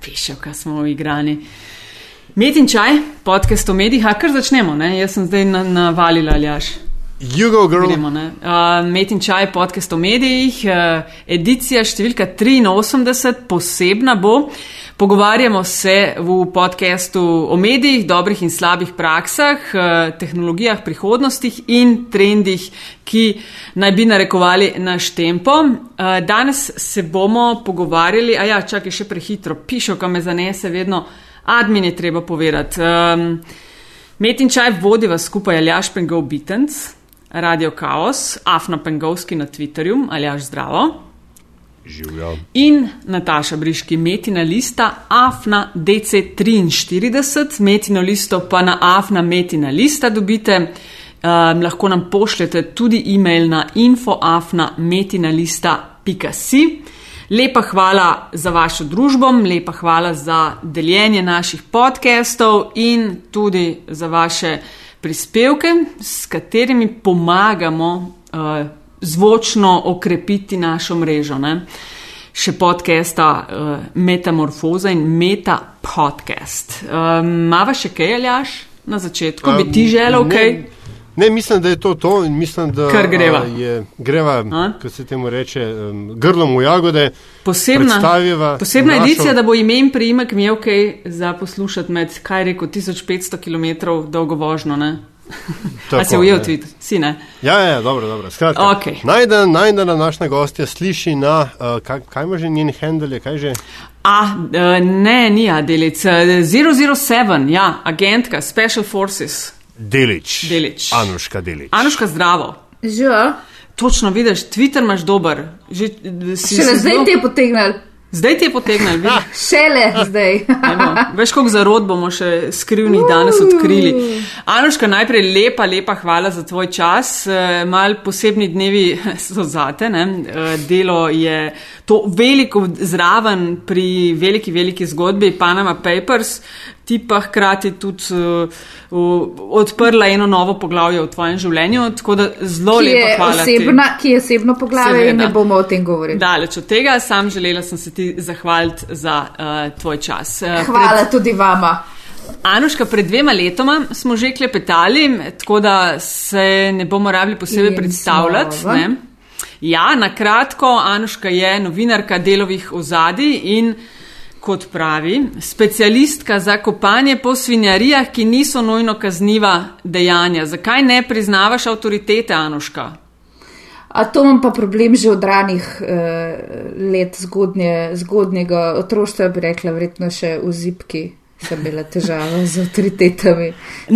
Piše, kaj smo igrani. Med in čaj, podcast o medijih, kar začnemo, ne? jaz sem zdaj navalila, ali jaš. Jugo, gremo. Uh, Met in čaj, podcast o medijih, uh, edicija številka 83, posebna bo. Pogovarjamo se v podkastu o medijih, dobrih in slabih praksah, uh, tehnologijah, prihodnostih in trendih, ki naj bi narekovali naš tempo. Uh, danes se bomo pogovarjali, a ja, čakaj še prehitro, pišo, kam me zanese, vedno admin je treba povedati. Um, Met in čaj vodiva skupaj Aljaš Pengov Bitens. Radio Chaos, Afna Pengovski na Twitterju, ali až zdravo. Živijo. In Nataša Briški, metina lista Afna DC43, metino listo pa na Afna metina lista dobite. Um, lahko nam pošljete tudi e-mail na infoafna metina lista.si. Lepa hvala za vašo družbo, lepa hvala za deljenje naših podcastov in tudi za vaše prispevke, s katerimi pomagamo uh, zvočno okrepiti našo mrežo. Ne? Še podcasta uh, Metamorfoza in Meta podcast. Uh, Mava še kaj, Aljaš, na začetku? Um, Bi ti želel kaj? Ne. Ne, mislim, da je to to in mislim, da Kar greva. je greva, kot se temu reče, um, grlom v jagode. Posebna, posebna našo... edicija, da bo ime in priimek imel kaj za poslušati med, kaj reko, 1500 km dolgo vožno. A si ujel tweet, si ne? Ja, ja, dobro, dobro. Skratka, okay. najdena naša gostja sliši na, uh, kaj, kaj ima že njen handle, kaj že? A, uh, ne, ni Adelic, 007, ja, agentka, Special Forces. Delič. Delič. Anuška Delič. Anuška, zdravo. Že. Točno vidiš, Twitter imaš dober. Že, si, Šele si zdaj ti je potegnil. Zdaj ti je potegnil, ah, šele zdaj. Eno, veš, koliko zarod bomo še skrivnih danes odkrili. Anuška, najprej lepa, lepa hvala za tvoj čas. E, mal posebni dnevi so zate. Ne? E, delo je to veliko zraven pri veliki, veliki zgodbi Panama Papers ti pa hkrati tudi uh, odprla eno novo poglavje v tvojem življenju. Tako da zelo lepo hvala. Osebna, ki je osebno poglavje in ne bomo o tem govorili. Daleč od tega, sam želela sem se ti zahvaliti za uh, tvoj čas. Uh, Hvala pred... tudi vama. Anuška, pred dvema letoma smo že klepetali, tako da se ne bomo rabili posebej predstavljati. Ja, na kratko, Anuška je novinarka delovih ozadij in kot pravi, specialistka za kopanje po svinjarijah, ki niso nujno kazniva dejanja. Zakaj ne priznavaš avtoritete, Anuška? A to imam pa problem že od ranih eh, let zgodnje, zgodnjega otroštva, bi rekla, verjetno še v zipki. Sem bila težava z avtoritetami.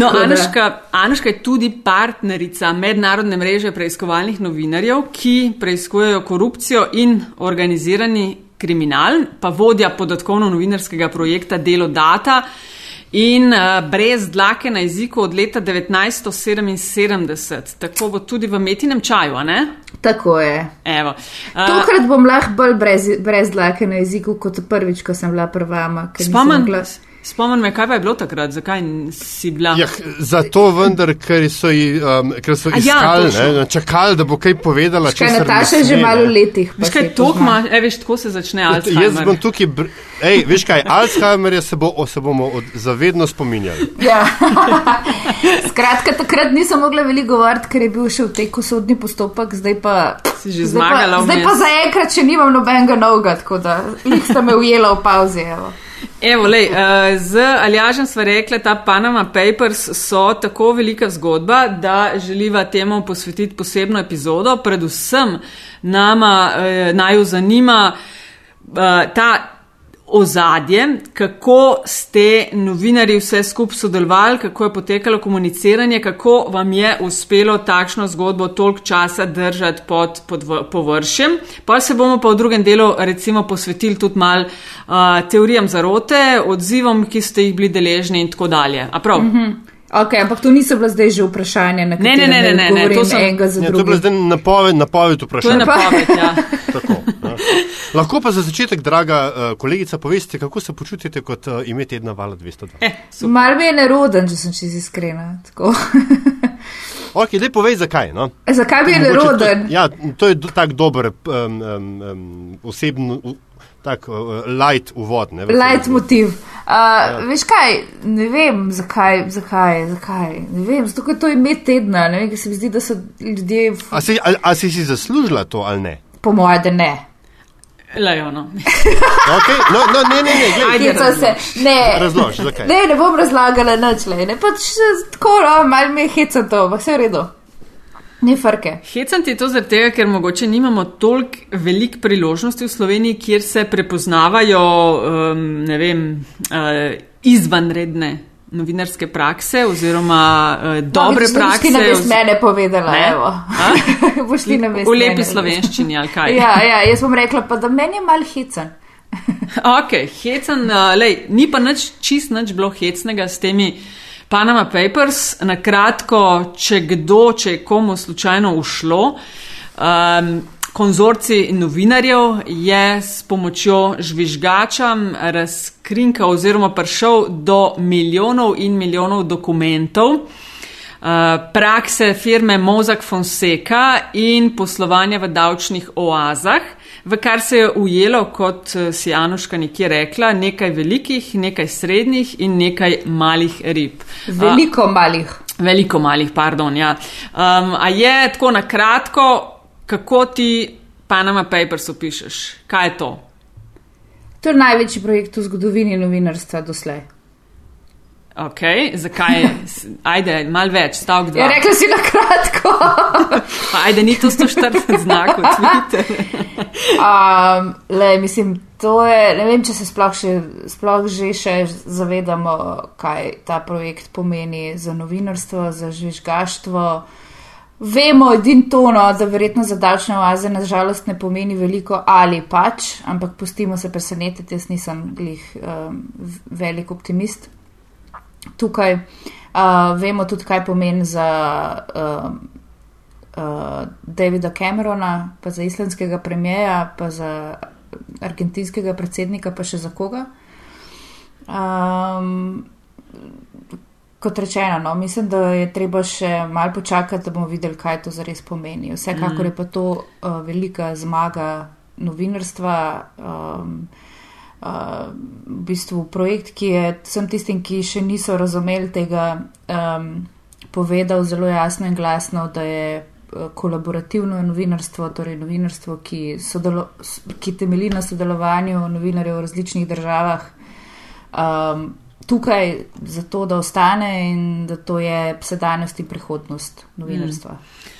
No, Anuška, Anuška je tudi partnerica mednarodne mreže preiskovalnih novinarjev, ki preiskujejo korupcijo in organizirani kriminal, pa vodja podatkovno-novinarskega projekta Delo Data in uh, brez dlake na jeziku od leta 1977. Tako bo tudi v metinem čaju, ne? Tako je. Evo, uh, Tokrat bom lahko bolj brez, brez dlake na jeziku kot prvič, ko sem bila prvama. Spomnim se. Spomnim me, kaj pa je bilo takrat, zakaj si bila. Ja, zato vendar, ker so, um, ker so ja, iskali, ja, čakali, da bo kaj povedala. Kaj Nataša je že malo letih. Veš kaj, tok ima, e, veš, tako se začne Alzheimer. Jaz bom tukaj, ej, veš kaj, Alzheimer se, bo, se bomo od, zavedno spominjali. Ja. Skratka, takrat nisem mogla veliko govoriti, ker je bil še v teku sodni postopek, zdaj pa. Si že zmagala. Zdaj pa, zdaj pa zaenkrat, če nimam nobenega novega, tako da jih sta me ujela v pauzi. Evo. Evo, lej, uh, z Aljažem sva rekla, da Panama Papers so tako velika zgodba, da želiva temu posvetiti posebno epizodo. Predvsem nama uh, naju zanima uh, ta ozadje, kako ste novinari vse skupaj sodelovali, kako je potekalo komuniciranje, kako vam je uspelo takšno zgodbo toliko časa držati pod, pod površjem. Pa se bomo pa v drugem delu recimo posvetili tudi mal uh, teorijam zarote, odzivom, ki ste jih bili deležni in tako dalje. A prav? Mm -hmm. Okay, ampak to niso bila zdaj že vprašanja, na katero ne, ne, ne, ne, ne, ne, to so enega za drugega. To je bila zdaj napoved, napoved vprašanja. To je napoved, ja. Tako, ja. Lahko pa za začetek, draga uh, kolegica, poveste, kako se počutite, kot uh, imate jedna vala 202? Eh, Mal mi je neroden, če sem čez iskrena. ok, dej povej, zakaj. No? E, zakaj mi je neroden? To, ja, to je tak dober um, um, osebno. Tak uh, light uvod. Ne, v Light motiv. Uh, ja. Veš kaj, ne vem, zakaj, zakaj, zakaj. Ne vem, zato ker to je ime tedna, ne vem, ker se mi zdi, da so ljudje, v- A si, a, a si si zaslužila to ali ne? po mojem, da ne. Lejo, no. Okay? No, no, ne, ne, ne, glej, Ajde, se, ne. razloži, zakaj. Ne, ne bom razlagala nič, le, ne, pač eh, tako, no, malo me heca to, ampak vse v redu. Ni frke. Hecam ti to zaradi tega, ker mogoče nimamo toliko velik priložnosti v Sloveniji, kjer se prepoznavajo, um, ne vem, uh, izvanredne novinarske prakse oziroma uh, dobre no, prakse. Boš ti na oz- mene povedala, Ne? evo. Boš ti na mene. V lepi slovenščini ali kaj. Ja, ja, jaz bom rekla pa, da meni je mal hecen. Ok, hecen, uh, lej, ni pa nič, čist nič bilo hecnega s temi Panama Papers. Na kratko, če kdo, če je komu slučajno ušlo, um, konzorci novinarjev je s pomočjo žvižgača razkrinkal oziroma prišel do milijonov in milijonov dokumentov. Uh, prakse firme Mozak Fonseca in poslovanja v davčnih oazah, v kar se je ujelo, kot eh, si Anuška nekje rekla, nekaj velikih, nekaj srednjih in nekaj malih rib. Veliko malih. Uh, veliko malih, pardon. Ja. Um, a je tako na kratko, kako ti Panama Papers opišeš? Kaj je to? To je največji projekt v zgodovini novinarstva doslej. Ok, zakaj? Ajde, mal več, stavek dva. Ja, rekla si na kratko. Ajde, ni to 140 znakov, Twitter. um, le, mislim, to je, ne vem, če se sploh, še, sploh že še zavedamo, kaj ta projekt pomeni za novinarstvo, za žvižgaštvo. Vemo edin tono, da verjetno za davčne oaze nažalost ne pomeni veliko ali pač, ampak pustimo se presenetiti, jaz nisem glih um, velik optimist. Tukaj uh, vemo tudi, kaj pomeni za um, uh, Davida Camerona, pa za islandskega premijeja, pa za argentinskega predsednika, pa še za koga. Um, kot rečeno, no, mislim, da je treba še malo počakati, da bomo videli, kaj to zares pomeni. Vsekakor je pa to uh, velika zmaga novinarstva. Um, Uh, v bistvu projekt, ki je vsem tistim, ki še niso razumeli tega, um, povedal zelo jasno in glasno, da je uh, kolaborativno novinarstvo, torej novinarstvo, ki, sodelo, ki temelji na sodelovanju novinarjev v različnih državah, um, tukaj zato, da ostane in da to je sedanjost in prihodnost novinarstva. Mm.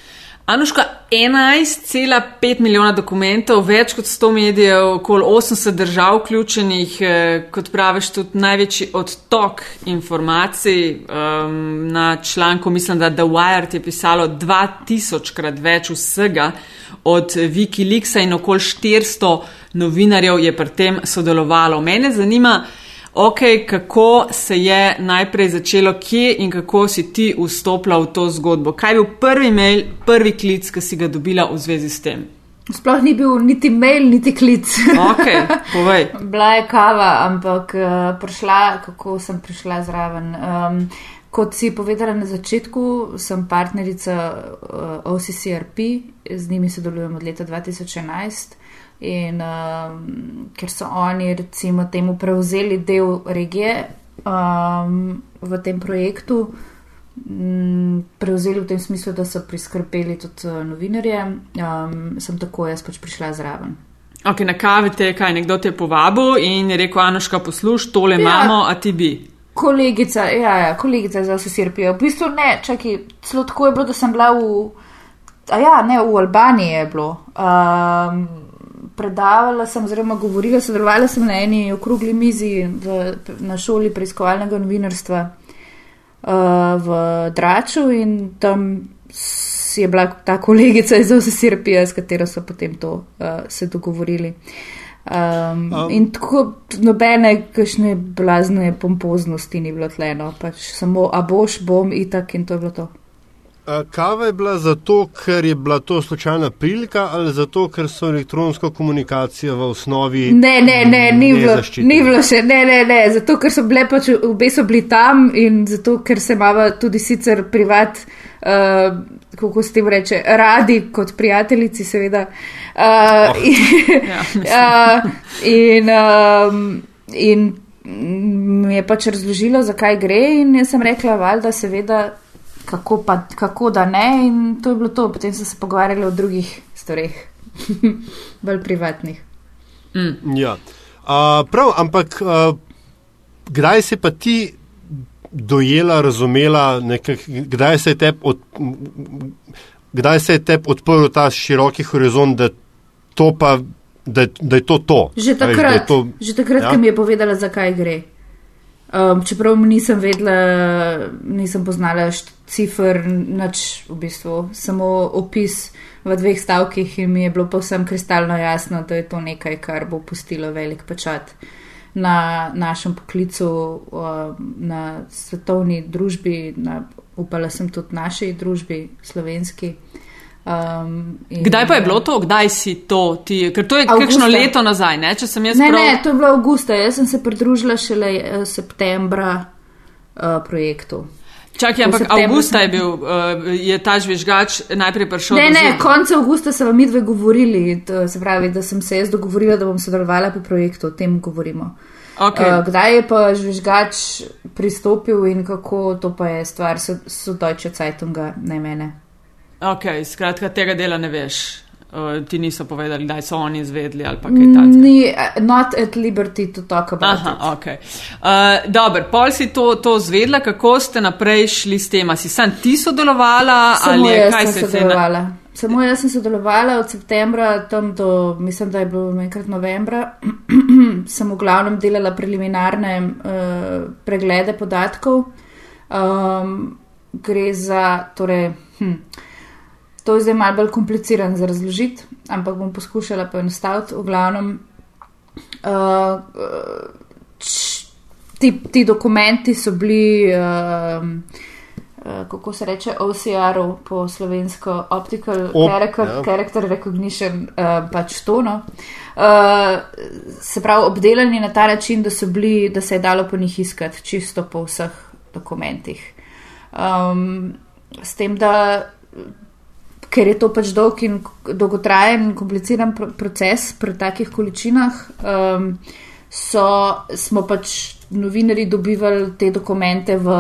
Anuška, 11,5 milijona dokumentov, več kot 100 medijev, okoli 80 držav vključenih, eh, kot praviš, tudi največji odtok informacij. Um, na članku mislim, da The Wired je pisalo 2000 krat več vsega od Wikileaksa in okoli 400 novinarjev je pri tem sodelovalo. Mene zanima, Ok, kako se je najprej začelo, kje in kako si ti vstopila v to zgodbo? Kaj je bil prvi mail, prvi klic, ki si ga dobila v zvezi s tem? Sploh ni bil niti mail, niti klic. Ok, povej. Bila je kava, ampak uh, prišla, kako sem prišla zraven. Um, kot si povedala na začetku, sem partnerica uh, OCCRP, z njimi sodelujem od leta 2011. In um, ker so oni, recimo, temu prevzeli del regije um, v tem projektu, m, prevzeli v tem smislu, da so priskrbeli tudi uh, novinarje, um, sem tako jaz pač prišla zraven. Ok, na kavi te je kaj, nekdo te je povabil in je rekel, Anoška, posluš, tole Ja. imamo, a ti bi. Kolegica, ja, ja kolegica za vse sirpijo. V bistvu ne, čakaj, celo tako je bilo, da sem bila v, a ja, ne, v Albaniji je bilo. Um, predavala sem, oziroma govorila, sodelovala sem na eni okrogli mizi v, na šoli preiskovalnega novinarstva uh, v Draču in tam je bila ta kolegica iz vse sirpije, s katero so potem to uh, se dogovorili. Um, Um. in tako nobene, kakšne blazne pompoznosti ni bilo tleno, pač samo a boš, bom itak in to je bilo to. A Kava je bila zato, ker je bila to slučajna prilika ali zato, ker so elektronsko komunikacijo v osnovi. Ne, ne, ne, ni bilo, nezaščitene? ni bilo še, ne, ne, ne, zato ker so bile pač obe so bili tam in zato ker se imamo tudi sicer privat, uh, kako se tem reče, radi kot prijateljici, seveda. Uh, oh. in, Ja, uh, in, um, in mi je pač razložilo, zakaj gre, in jaz sem rekla, valjda, seveda, kako, pa, kako da ne, in to je bilo to. Potem so se pogovarjali o drugih stvareh, bolj privatnih. Ja. A, prav, ampak a, kdaj se pa ti dojela, razumela, nekak, kdaj se je tebi od, kdaj se je tebi odprl ta široki horizont, da, to pa, da, da je to to? Že A veš, takrat, to- že takrat ja? ja? ki mi je povedala, zakaj gre. Um, čeprav nisem vedela, nisem poznala cifr, nič v bistvu, samo opis v dveh stavkih in mi je bilo povsem kristalno jasno, da je to nekaj, kar bo pustilo velik pečat na našem poklicu, um, na svetovni družbi, na, upala sem tudi naši družbi, slovenski. Um, in- Kdaj pa je bilo to, kdaj si to ti? Ker to je Avgusta. kakšno leto nazaj, ne? če sem jaz Ne, prav. ne, to je bilo avgusta. Jaz sem se pridružila šele eh, septembra uh, projektu. Čakaj, ampak avgusta sem- je bil, uh, je ta žvižgač najprej prišel. Ne, ne, konec avgusta so vam midve govorili, to se pravi, da sem se jaz dogovorila, da bom sodelovala pri projektu, o tem govorimo. Okay. Uh, kdaj je pa žvižgač pristopil in kako, to pa je stvar so, so Deutsche Zeitunga, ne mene. Ok, skratka, tega dela ne veš. Uh, ti niso povedali, da so oni izvedli ali pa kaj takega. Ni, uh, not at liberty to talk about it. Aha, ok. Uh, Dobro, pol si to, to zvedla, kako ste naprej šli s tem? Si sam ti sodelovala Samo ali je, kaj se je sodelovala. Samo jaz sem sodelovala od septembra tam do, mislim, da je bilo enkrat novembra, sem v glavnem delala preliminarne uh, preglede podatkov. Um, gre za, torej, hm, to je zdaj malo bolj komplicirano za razložiti, ampak bom poskušala poenostaviti. V glavnem, uh, č, ti, ti dokumenti so bili. Uh, Uh, kako se reče, OCR, po slovensko, Optical Op, character, ja. character Recognition, uh, pač to. No. Uh, se pravi, obdelani na ta način, da, so bili, da se je dalo po njih iskati čisto po vseh dokumentih. Um, s tem, da ker je to pač dolg in dolgotrajen in kompliciran pro proces pri takih količinah, um, so, smo pač novinari dobivali te dokumente v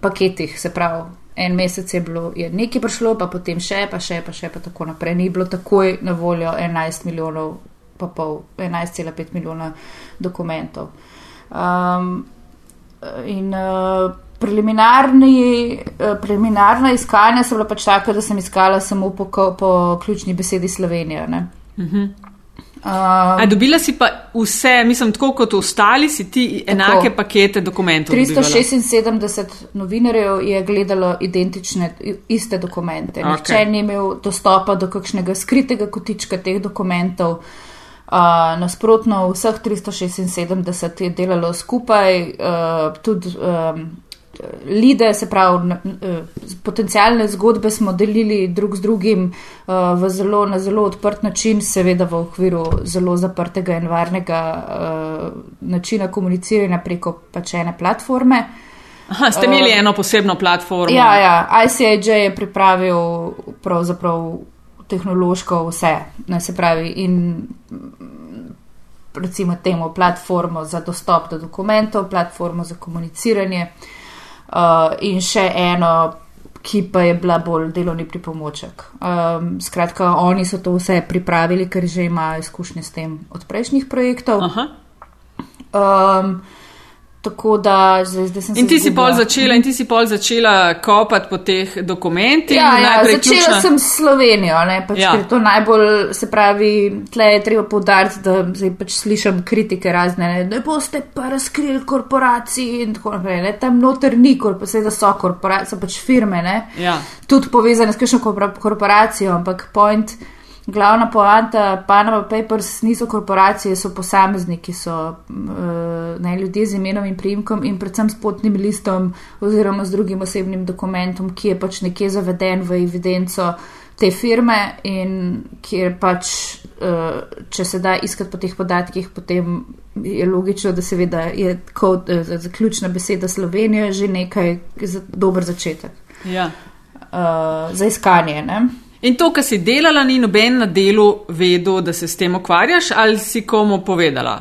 paketih, se pravi. En mesec je bilo, je nekaj prišlo, pa potem še, pa še, pa še, pa tako naprej. Ni bilo takoj na voljo 11 milijonov, pa pol, 11,5 milijona dokumentov. Um, in uh, preliminarna iskanja so bila pač taka, da sem iskala samo po, po ključni besedi Slovenija. ne. Um, A dobila si pa vse, mislim, tako kot ostali, si ti enake Tako. pakete dokumentov. dobivala? 376 novinarjev je gledalo identične, iste dokumente. Nihče Okej. ni imel dostopa do kakšnega skritega kotička teh dokumentov. Uh, nasprotno, vseh 376 je delalo skupaj, uh, tudi um, lide, se pravi, eh, potencijalne zgodbe smo delili drug z drugim uh, v zelo, na zelo odprt način, seveda v okviru zelo zaprtega in varnega uh, načina komuniciranja preko pač ene platforme. Aha, ste imeli eno posebno platformo. Ja, ja, ICIJ je pripravil pravzaprav tehnološko vse, ne se pravi, in recimo temu platformo za dostop do dokumentov, platformo za komuniciranje uh, in še eno, ki pa je bila bolj delovni pripomoček. Um, skratka, oni so to vse pripravili, ker že imajo izkušnje s tem od prejšnjih projektov. Aha. Um, tako da zdaj, zdaj sem se In ti si izgubila. pol začela, in ti si pol začela kopati po teh dokumentih. Ja, ja začela ključna- sem s Slovenijo, ne, pač, Ja. ker to najbolj, se pravi, tle je treba povdariti, da zdaj pač slišim kritike razne, ne, da boste pa razkrili korporaciji in tako naprej. Ne, tam noter ni korporacije, da so korporacije, so pač firme, ne, Ja. tudi povezane s kakšno korpora- korporacijo, ampak point glavna poanta Panama Papers niso korporacije, so posamezniki, so uh, ne, ljudje z imenom in primkom in predvsem s potnim listom oziroma z drugim osebnim dokumentom, ki je pač nekje zaveden v evidenco te firme in kjer pač, uh, če se da iskati po teh podatkih, potem je logično, da seveda je kot uh, zaključna beseda Slovenija že nekaj za, dober začetek. Ja. Uh, za iskanje. Ne? In to, kar si delala, ni noben na delu vedel, da se s tem ukvarjaš, ali si komu povedala?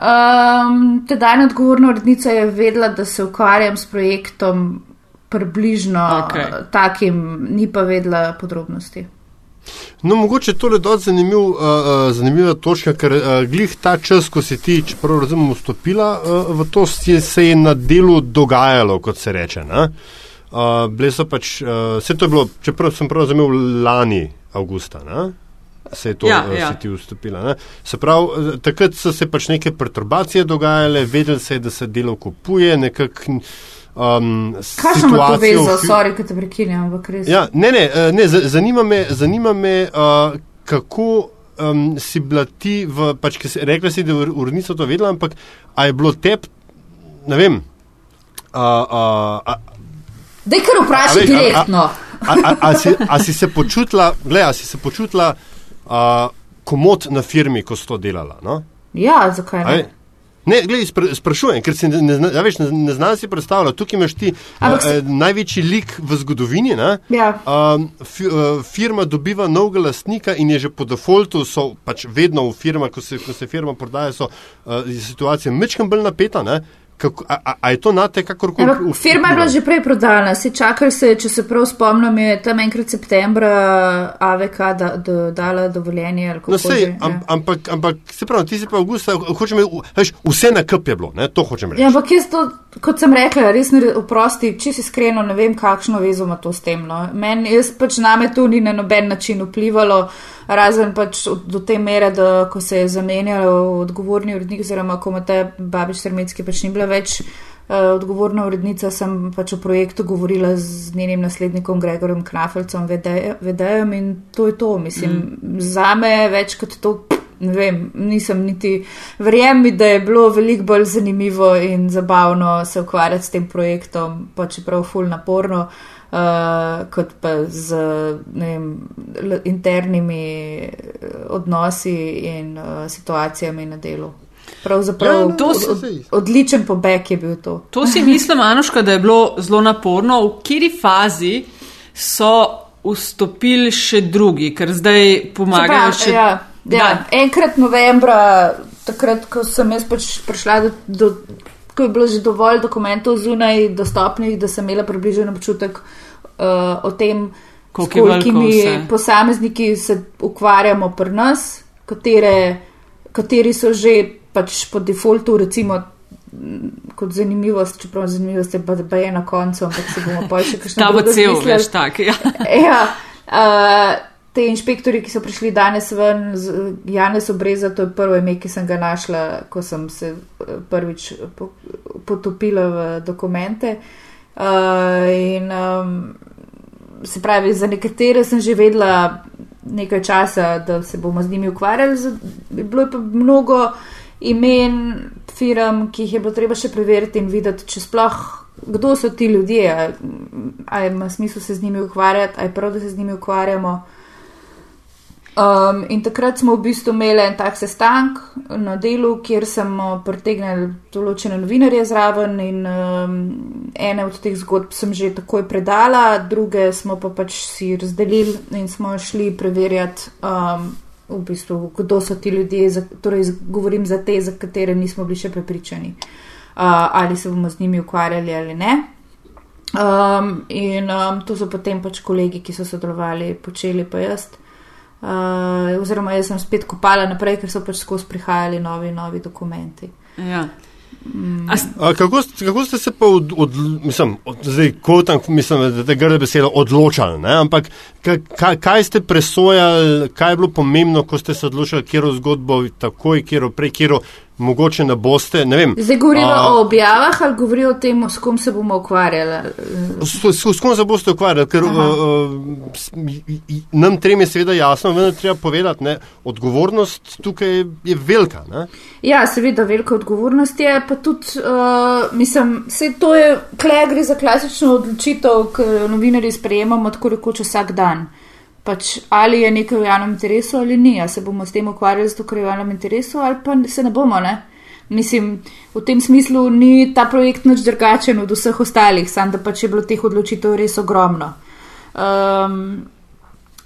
Um, Tedaj odgovorna urednica je vedela, da se ukvarjam s projektom približno Okej. takim, ni pa vedela podrobnosti. No, mogoče to je dosti zanimiv, uh, uh, zanimiva točka, ker uh, glih ta čas, ko si ti, čeprav razumem, vstopila uh, v to, se je na delu dogajalo, kot se reče. ne? Uh, bile so pač, uh, vse to je bilo, čeprav sem prav razumel, lani avgusta. Ne? Se je to, Ja, ja, ja. si ti vstopila. Ne? Se pravi, eh, takrat so se pač neke perturbacije dogajale, vedeli se je, da se delo kupuje, nekako. Um, Kaj ima to situacijo v sorry, ki te prekinjam, ampak res. Ja, ne, ne, eh, ne za- zanima me, zanima me uh, kako um, si bila ti, v, pač, ki si rekla, si, da je urednica to vedela, ampak a je bilo tep, ne vem. A, a, a, Daj kar A vprašaj a- a- direktno. a, a, a, si, a si se počutila, gled, a si se počutila a, komod na firmi, ko si to delala? No? Ja, zakaj A ne? je? Ne, gled, spra, sprašujem, ker si ne, ne, zna- a veš, ne, ne znam si predstavljati. Tukaj imaš ti Ampak a, a, največji lik v zgodovini. Ne? Ja. Um, fi, uh, firma dobiva novega lastnika in je že po defaultu, so pač vedno v firma, ko se, ko se firma prodaja, so uh, je situacija mečkam bolj napeta. Ne? Kako, a, a, a je to nate kakorkoli? Ampak v- firma je bila že prej prodana, si čakali se, če se prav spomnim, je tam enkrat septembra AVK da, da, dala dovoljenje. kako No, že, sej, ja. am, ampak, ampak se pravi, ti si pa avgusta, hočem, reči, veš, vse na kup je bilo, ne? to hočem reči. Ja, ampak jaz to, kot sem rekla, res ne oprosti, če si iskreno, ne vem, kakšno vezo ima to s tem. No. Meni, jaz pač name to ni na noben način vplivalo, razen pač do te mere, da ko se je zamenjal odgovorni urednik, oziroma ko ima te babič Srmetski pač ni bila več. Uh, odgovorna urednica sem pač o projektu govorila z njenim naslednikom Gregorjem Knafelcem, VD- VD-jem in to je to. Mislim, mm. za me več kot to, ne vem, nisem niti. Verjem mi, da je bilo veliko bolj zanimivo in zabavno se ukvarjati s tem projektom, pa čeprav ful naporno, uh, kot pa z vem, internimi eh, odnosi in uh, situacijami na delu. Pravzaprav Ja, no, to, od, od, odličen pobeg je bil to. To si mislim, Anuška, da je bilo zelo naporno. V kateri fazi so vstopili še drugi, ker zdaj pomagajo Se še. ja, ja, enkrat novembra, takrat, ko sem jaz pač prišla do. do Ko je bilo že dovolj dokumentov zunaj dostopnih, da sem imela približen občutek uh, o tem, veliko kolikimi vse. posamezniki se ukvarjamo pri nas, katere, kateri so že pač po defaultu, recimo, m, kot zanimivost, čeprav zanimivost je pa, da je na koncu, ampak se bomo pa še kakšno Ta bo cel, zmislili. veš, tak. Ja. Ja, uh, te inšpektori, ki so prišli danes ven, z- Janez Obreza, to je prvo ime, ki sem ga našla, ko sem se eh, prvič po, potopila v dokumente. Uh, in um, se pravi, za nekatere sem že vedela nekaj časa, da se bomo z njimi ukvarjali. Bilo je pa mnogo imen firm, ki jih je bilo treba še preveriti in videti, če sploh. Kdo so ti ljudje, ali ima smisel se z njimi ukvarjati, ali je prav, da se z njimi ukvarjamo. Um, in takrat smo v bistvu imeli en tak sestank na delu, kjer smo pritegnili določene novinarje zraven in um, ene od teh zgodb sem že takoj predala, druge smo pa pač si razdelili in smo šli preverjati, um, v bistvu, kdo so ti ljudje, za, torej govorim za te, za katere nismo bili še prepričani, uh, ali se bomo z njimi ukvarjali ali ne. Um, in um, to so potem pač kolegi, ki so sodelovali, počeli pa jaz. Uh, oziroma, jaz sem spet kopala naprej, ker so pač skozi prihajali novi, novi dokumenti. Ja. A, A, kako, kako ste se pa od, od, mislim, od, zdaj, kotam, mislim, da te grde besede odločali, ne? ampak kaj, kaj, ste presojali, kaj je bilo pomembno, ko ste se odločili, kjero zgodbo takoj, kjero prej, kjero mogoče ne boste. Ne vem, Zdaj govorimo o objavah ali govorimo o tem, s kom se bomo ukvarjali? s, s, s kom se boste ukvarjali, ker uh, i- i- nam trem je seveda jasno, vendar treba povedati, ne, odgovornost tukaj je velika. Ne? Ja, seveda, velika odgovornost je, pa tudi, uh, mislim, vse to je, kle gre za klasično odločitev, ki jo novinarji sprejemamo tako rekoč vsak dan. Pač ali je nekaj v javnem interesu ali ni, ali se bomo s tem ukvarjali zato, ker je v javnem interesu, ali pa se ne bomo, ne. Mislim, v tem smislu ni ta projekt nič drugačen od vseh ostalih, samo da pač je bilo teh odločitev res ogromno. Um,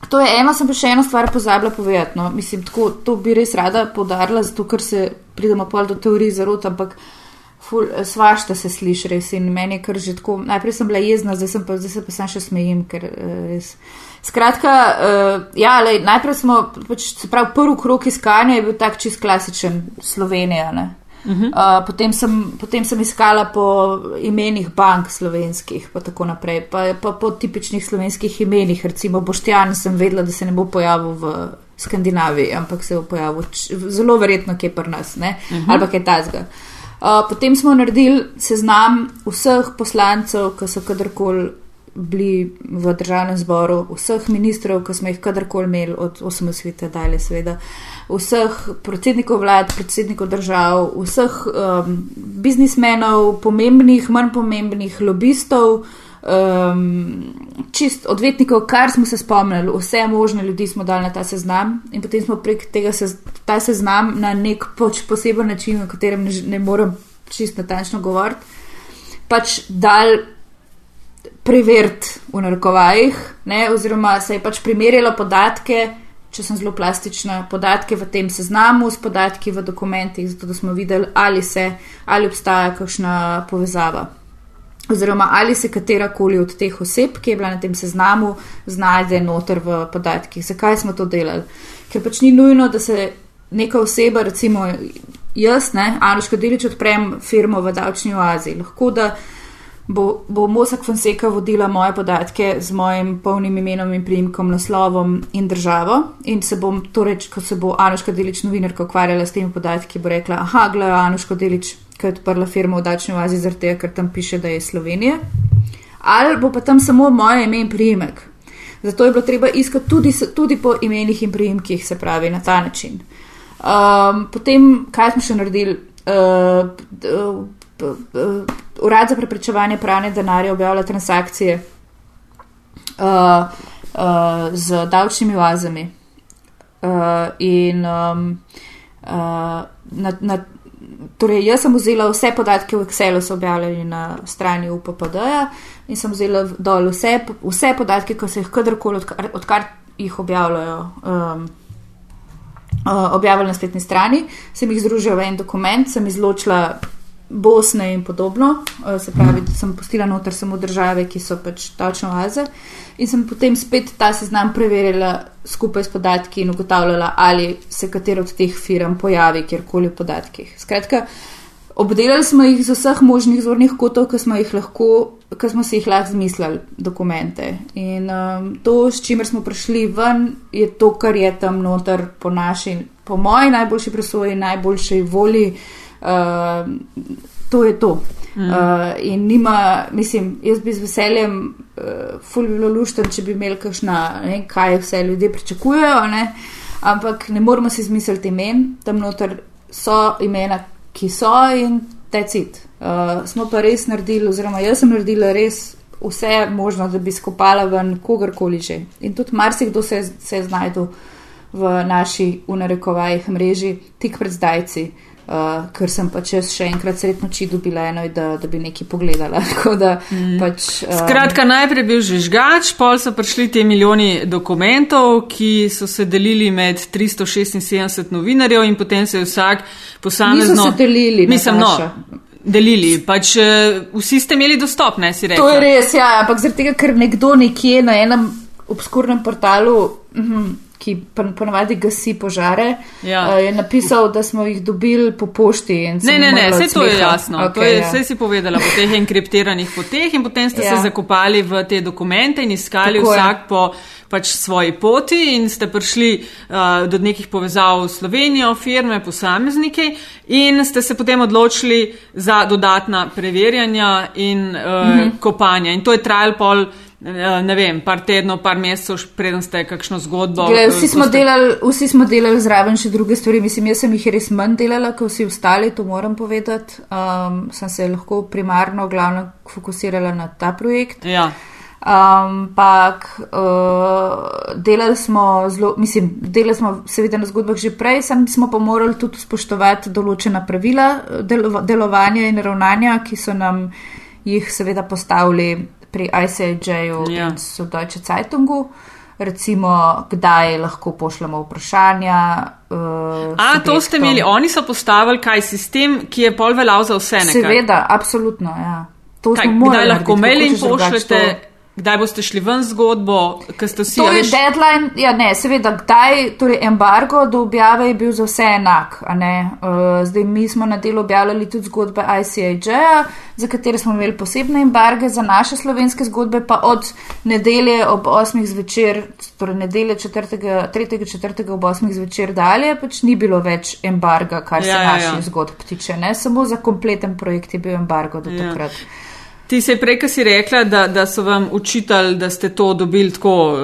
To je eno, sem pa še eno stvar pozabila povedati. No. Mislim, tako, to bi res rada podarila, zato ker se pridemo pol do teorij zarot, ampak ful, svašta se sliši res in meni je kar že tako. Najprej sem bila jezna, zdaj, sem pa, zdaj se pa sem še smejim, ker uh, res. Skratka, uh, ja, lej, najprej smo, pač, se pravi, prvi krok iskanja je bil tak čist klasičen Slovenija. Ne. Uh, potem, sem, potem sem iskala po imenih bank slovenskih, pa tako naprej, pa, pa po tipičnih slovenskih imenih. Recimo Boštjan sem vedela, da se ne bo pojavil v Skandinaviji, ampak se bo pojavil zelo verjetno kje pri nas, uh -huh. ali pa kaj tasga. Uh, potem smo naredili seznam vseh poslancev, ki so kadarkoli bili v državnem zboru, vseh ministrov, ki smo jih kadarkoli imeli od osamosvite dalje, seveda, vseh predsednikov vlad, predsednikov držav, vseh um, biznismenov, pomembnih, manj pomembnih, lobistov, um, čist odvetnikov, kar smo se spomnili, vse možne ljudi smo dali na ta seznam in potem smo prek tega se, ta seznam na nek poč, poseben način, o katerem ne, ne morem čist natančno govoriti, pač dal preveriti v narekovajih, ne, oziroma se je pač primerjalo podatke, če sem zelo plastična, podatke v tem seznamu s podatki v dokumentih, zato da smo videli, ali se, ali obstaja kakšna povezava. Oziroma, ali se katera koli od teh oseb, ki je bila na tem seznamu, znajde noter v podatkih. Zakaj smo to delali? Ker pač ni nujno, da se neka oseba, recimo jaz, ne, Anuška Delič, odprem firmo v davčni oazi. Lahko da bo, bo Mosak Fonseca vodila moje podatke z mojim polnim imenom in priimkom, naslovom in državo. In se bom, torej, ko se bo Anuška Delič, novinarka, ukvarjala s temi podatki, bo rekla: Aha, gledaj, Anuška Delič, ki je odprla firmo v davčni oazi, zaradi tega, ker tam piše, da je iz Slovenije. Ali bo pa tam samo moje ime in priimek. Zato je bilo treba iskati tudi, tudi po imenih in priimkih, se pravi na ta način. Um, potem, kaj smo še naredili? Uh, uh, p- Urad za preprečevanje pranja denarja objavlja transakcije uh, uh, z davčnimi oazami. Uh, in um, uh, na, na, torej jaz sem vzela vse podatke v Excelu, so objavljeni na strani UPPD-ja in sem vzela dol vse, vse podatke, ki se jih kadarkoli, odkar, odkar jih objavljajo. Um, uh, objavili na spletni strani, sem jih združila v en dokument, sem izločila Bosne in podobno, uh, se pravi, da sem postila noter samo države, ki so pač davčne oaze in sem potem spet ta seznam preverila skupaj s podatki in ugotavljala, ali se katero od teh firm pojavi kjerkoli v podatkih. Skratka, obdelali smo jih z vseh možnih zornih kotov, ki smo jih lahko, ki smo si jih lahko zmislili, dokumente. In um, to, s čimer smo prišli ven, je to, kar je tam noter po naši, po moji najboljši presoji, najboljši volji. Uh, to je to. Mm. Uh, in nima, mislim, jaz bi z veseljem, uh, ful bi bilo lušten, če bi imeli kakšna, ne kaj vse ljudje pričakujejo, ne? ampak ne moramo si izmisliti imen, tam noter so imena, ki so in tecit. Uh, smo pa res naredili, oziroma jaz sem naredila res vse možno, da bi skopala ven kogarkoli že. In tudi marsikdo se, se je znajdel v naši, v narekovajih, mreži tik pred zdajci. Uh, ker sem pač jaz še enkrat sredno oči dobila eno, da, da bi nekaj pogledala. da, mm. pač, um, Skratka, najprej je bil žvižgač, pol so prišli ti milijoni dokumentov, ki so se delili med 376 novinarjev in potem se je vsak posamezno. Niso se delili, Mislim, no, Nataša. delili. Pač eh, vsi ste imeli dostop, ne si rekel. To je res, ja, ampak zaradi tega, ker nekdo nekje na enem obskurnem portalu, mhm, ki ponavadi gasi požare, Ja. uh, je napisal, da smo jih dobili po pošti. Ne, ne, ne, vse to je jasno. Okay, to je, ja. vse si povedala po teh enkriptiranih poteh in potem ste Ja. se zakopali v te dokumente in iskali Tako je. vsak po pač svoji poti in ste prišli uh, do nekih povezav s Slovenijo, firme, posamezniki in ste se potem odločili za dodatna preverjanja in uh, Mhm. kopanja. In to je trajal pol. Eh, Ne vem, par tednov, par mesecev, preden ste kakšno zgodbo. Glej, eh, vsi, smo ste- delali, vsi smo delali zraven še druge stvari. Mislim, jaz sem jih res manj delala, kot vsi ostali, to moram povedati. Um, sem se lahko primarno, glavno fokusirala na ta projekt. Ja, Ampak uh, delali smo zelo, mislim, delali smo seveda na zgodbah že prej, sem smo pa morali tudi spoštovati določena pravila delo, delovanja in ravnanja, ki so nam jih seveda postavili pri ICAJ-u Ja. in Sodoče Zeitungu. Recimo, kdaj lahko pošljemo vprašanja. Uh, A, to ste imeli, oni so postavili kaj sistem, ki je pol veljal za vse nekaj. Seveda, absolutno. Ja. To Kaj, kdaj lahko mail drugače pošljete, to- kdaj boste šli ven zgodbo, ker ste vsi. To a je veš, deadline, ja, ne, seveda, kdaj, torej embargo do objave je bil za vse enak. Uh, zdaj mi smo na delu objavljali tudi zgodbe ICAJ-a, za katere smo imeli posebne embarge, za naše slovenske zgodbe pa od nedelje ob 8. zvečer, torej nedelje 4. 3. 4. ob 8. zvečer dalje, pač ni bilo več embarga, kar se Ja, ja, naših ja. zgodb tiče. Ne? Samo za kompleten projekt je bil embargo do Ja. takrat. Ti se prej, ki si rekla, da, da so vam učitali, da ste to dobili tako uh,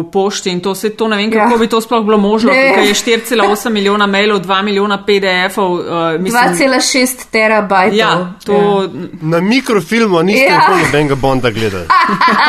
v pošti in to se to ne vem, kako Ja. bi to sploh bilo možno, ker je 4,8 milijona mailov, 2 milijona PDF-ov. Uh, mislim, 2,6 terabajtov. ja, to, Na mikrofilmu niste Ja. nikoli nobenega Bonda gledali.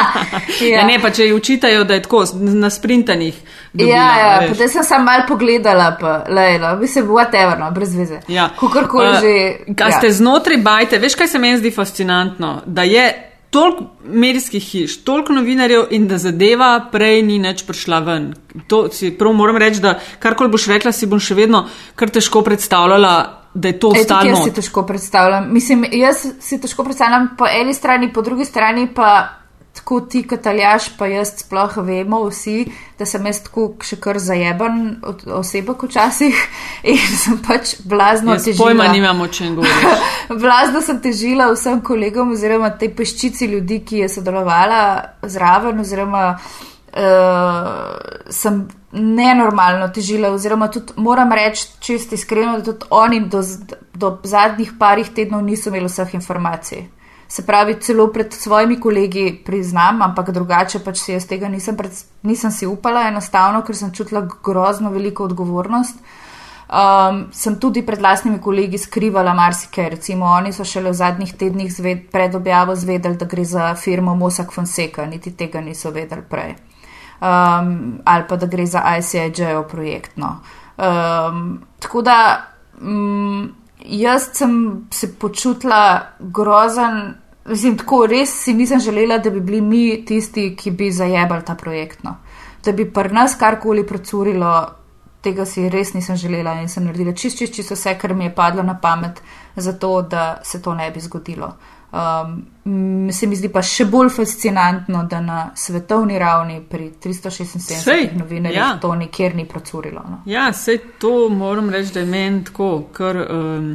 ja. ne, pa če ji učitajo, da je tako na sprintanih. Dobila, ja, ja, potem sem samo malo pogledala, pa, lejlo, bi se whatever, no, brez veze. Ja. Kakorkoli Uh, že. Kaj ja. ste znotraj bajte, veš, kaj se meni zdi fascinantno? Da je toliko medijskih hiš, toliko novinarjev in da zadeva prej ni nič prišla ven. To si prav moram reči, da karkoli boš rekla, si bom še vedno kar težko predstavljala, da je to ostalo. jaz si težko predstavljam. Mislim, jaz si težko predstavljam po eni strani, po drugi strani pa tako ti, kot aljaš, pa jaz sploh vemo vsi, da sem jaz tako še kar zajeban od osebek včasih in sem pač blazno Jaz težila. pojma nimam, o čem govoriš. Vlazno sem težila vsem kolegom oziroma tej peščici ljudi, ki je sodelovala zraven oziroma uh, sem nenormalno težila oziroma tudi moram reči, čist iskreno, da tudi oni do, do zadnjih parih tednov niso imeli vseh informacij. Se pravi, celo pred svojimi kolegi priznam, ampak drugače pač si jaz tega nisem, pred, nisem si upala enostavno, ker sem čutila grozno veliko odgovornost. Um, sem tudi pred lastnimi kolegi skrivala marsikaj. Recimo, oni so šele v zadnjih tednih zved, pred objavo zvedeli, da gre za firmo Mossack Fonseca, niti tega niso vedeli prej. Um, ali pa da gre za ICIJ-ov projekt. No. Um, tako da um, jaz sem se počutila grozen. Mislim, tako res si nisem želela, da bi bili mi tisti, ki bi zajebali ta projekt. No. Da bi pri nas karkoli procurilo, tega si res nisem želela in sem naredila čist, čist, čist vse, kar mi je padlo na pamet, zato da se to ne bi zgodilo. Um, se mi zdi pa še bolj fascinantno, da na svetovni ravni pri 376 Sej, novinarjih ja. to nikjer ni procurilo. No. Ja, sej to moram reči, da je meni tako, kar um,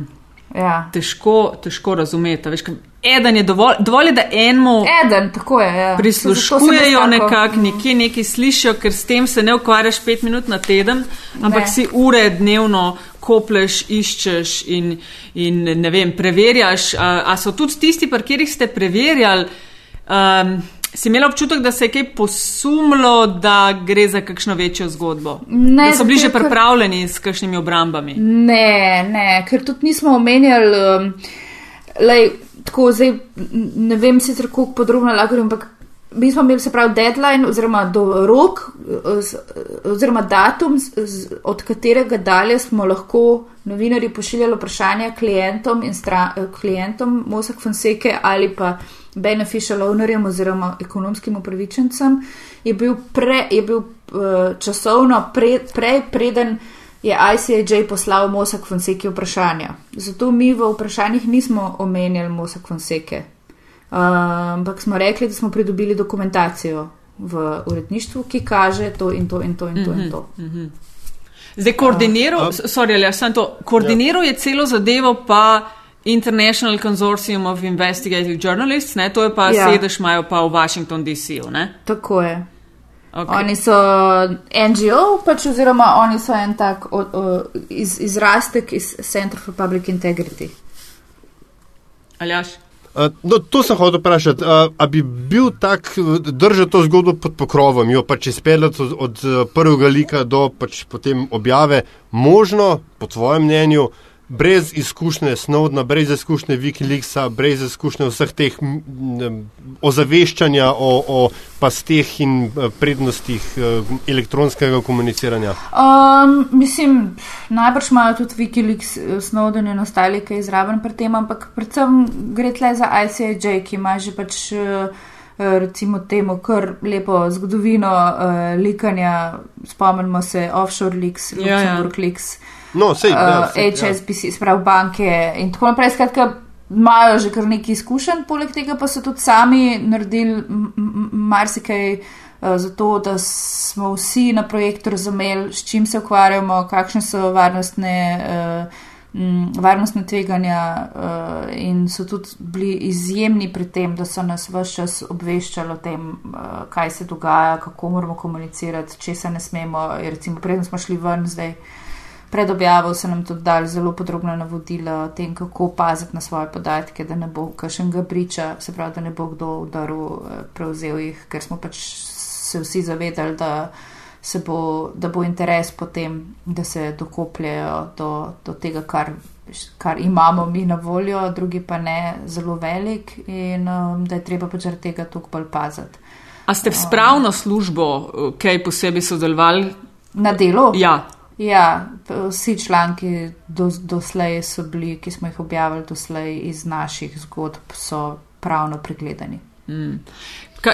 Ja. težko, težko razumeti. Veš, ker eden je dovolj, dovolj je, da enemu. Eden, je. Ja. prisluškujejo nekako, nekje nekaj slišijo, ker s tem se ne ukvarjaš pet minut na teden, ampak Ne. si ure dnevno kopleš, iščeš in, in ne vem, preverjaš. A, a so tudi tisti, pri katerih ste preverjali, um, si imela občutek, da se je kaj posumlo, da gre za kakšno večjo zgodbo? Ne, da so bili že pripravljeni s kakšnimi obrambami? Ne, ne, ker tudi nismo omenjali, um, lej, tako zdaj ne vem sicer koliko podrobno lahko, ampak mi smo imeli se pravi deadline oziroma do rok eh, oziroma datum, od katerega dalje smo lahko novinari pošiljali vprašanja klientom in eh, klientom Mossack Fonseca ali pa beneficial ownerjem oziroma ekonomskim upravičencem, je bil, pre, je bil uh, časovno pre, prej preden je ICAJ poslal Mossack Fonseca vprašanja. Zato mi v vprašanjih nismo omenjali Mossack Fonseca. Uh, ampak smo rekli, da smo pridobili dokumentacijo v uredništvu, ki kaže to in to in to in to. In to. Mm -hmm. Zdaj, koordiniral, uh, sorry, ali, sem to, koordiniral ja. je celo zadevo, pa International Consortium of Investigative Journalists, ne, to je pa ja. sedež, imajo pa v Washington DC. Ne? Tako je. Okay. Oni so NGO, pač, oziroma oni so en tak o, o, iz, izrastek iz Center for Public Integrity. Aljaš? Uh, no, to sem hotel vprašati. Uh, a bi bil tak, držati to zgodbo pod pokrovom, jo pač izpeljati od, od prvega lika do pač potem objave, možno, po tvojem mnenju, brez izkušnje Snowdena, brez izkušnje Wikileaksa, brez izkušnje vseh teh ozaveščanja o, o pasteh in eh, prednostih eh, elektronskega komuniciranja? Um, mislim, najbrž imajo tudi Wikileaks, eh, Snowden in ostali, ki je izraven pri tem, ampak predvsem gre tle za ICAJ, ki ima že pač. Recimo temu, kar lepo zgodovino uh, likanja, spomnimo se offshore leaks, ja, Luxembourg ja. leaks, no, sej, ja, sej, uh, HSBC, ja. sprav banke in tako naprej. Skratka, imajo že kar nekaj izkušenj, poleg tega pa so tudi sami naredili marsikaj uh, za to, da smo vsi na projektu razumeli, s čim se ukvarjamo, kakšne so varnostne. Uh, Varnostne tveganja uh, in so tudi bili izjemni pri tem, da so nas vse čas obveščali o tem, uh, kaj se dogaja, kako moramo komunicirati, če se ne smemo. Recimo, predtem smo šli ven, zdaj uh, Pred objavo so nam tudi dali zelo podrobna navodila o tem, kako paziti na svoje podatke, da ne bo kakšnega priča, se pravi, da ne bo kdo udaril, eh, prevzel jih, ker smo pač se vsi zavedali, da, bo, da bo interes potem, da se dokopljajo do, do tega, kar, kar imamo mi na voljo, drugi pa ne zelo velik in um, da je treba pač zaradi tega tukaj bolj paziti. A ste v spravno službo, eh, kaj posebej sodelovali? Na delu? Ja. Ja, vsi članki do, doslej so bili, ki smo jih objavili doslej iz naših zgodb, so pravno pregledani. Mm. Ka,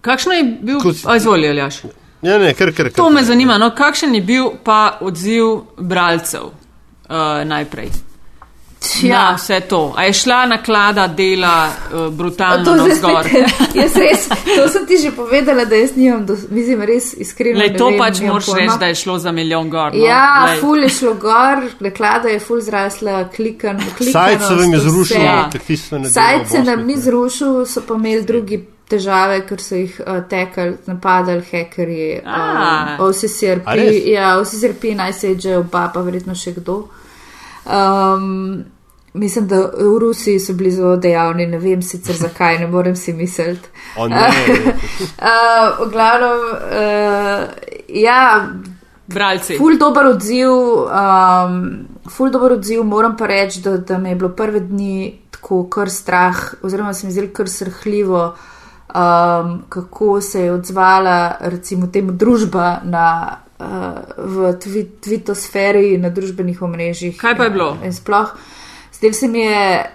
kakšno je bil, izvolj, Aljaš? Ja, ne, kar, kar, kar, to me zanima, no, kakšen je bil pa odziv bralcev uh, najprej? Ja, na vse to. A je šla naklada dela uh, brutalno na zgor? jaz res, to sem ti že povedala, da jaz nimam, do, mislim, res iskreno. Le to vem, pač moraš reči, da je šlo za milijon gor. No? Ja, Lej. ful je šlo gor, naklada je ful zrasla, klikan. Sajt se vam je zrušil, sajt se nam ni zrušil, so pa imeli drugi. Težave, ker so jih uh, tekali, napadali hekerji, uh, OCCRP, ja, OCCRP, naj se je že oba, pa verjetno še kdo. Um, Mislim, da v Rusiji so bili zelo dejavni, ne vem sicer zakaj, ne morem si misliti. uh, v glavnem, uh, ja, bralci. Ful dober odziv, um, ful dober odziv, moram pa reči, da, da me je bilo prve dni tako kar strah, oziroma se mi zdi kar srhljivo, um, kako se je odzvala recimo temu družba na. Uh, v tvitosferi, na družbenih omrežjih. Kaj pa je bilo? In sploh, uh, Zdaj se mi je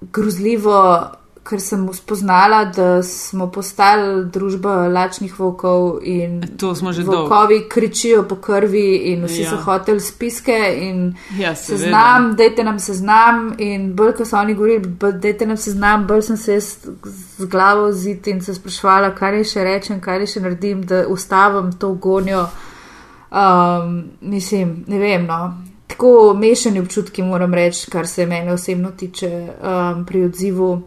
grozljivo, ker sem spoznala, da smo postali družba lačnih volkov in volkovi dolg. kričijo po krvi in vsi ja. so hoteli spiske in ja, seznam, dajte nam seznam in bolj, ko so oni govorili, dajte nam seznam, bolj sem se z glavo zid in se sprašvala, kaj je še rečem, kaj je še naredim, da ustavim to gonjo. Um, mislim, ne vem, no tako mešani občutki, moram reči, kar se mene osebno tiče um, pri odzivu.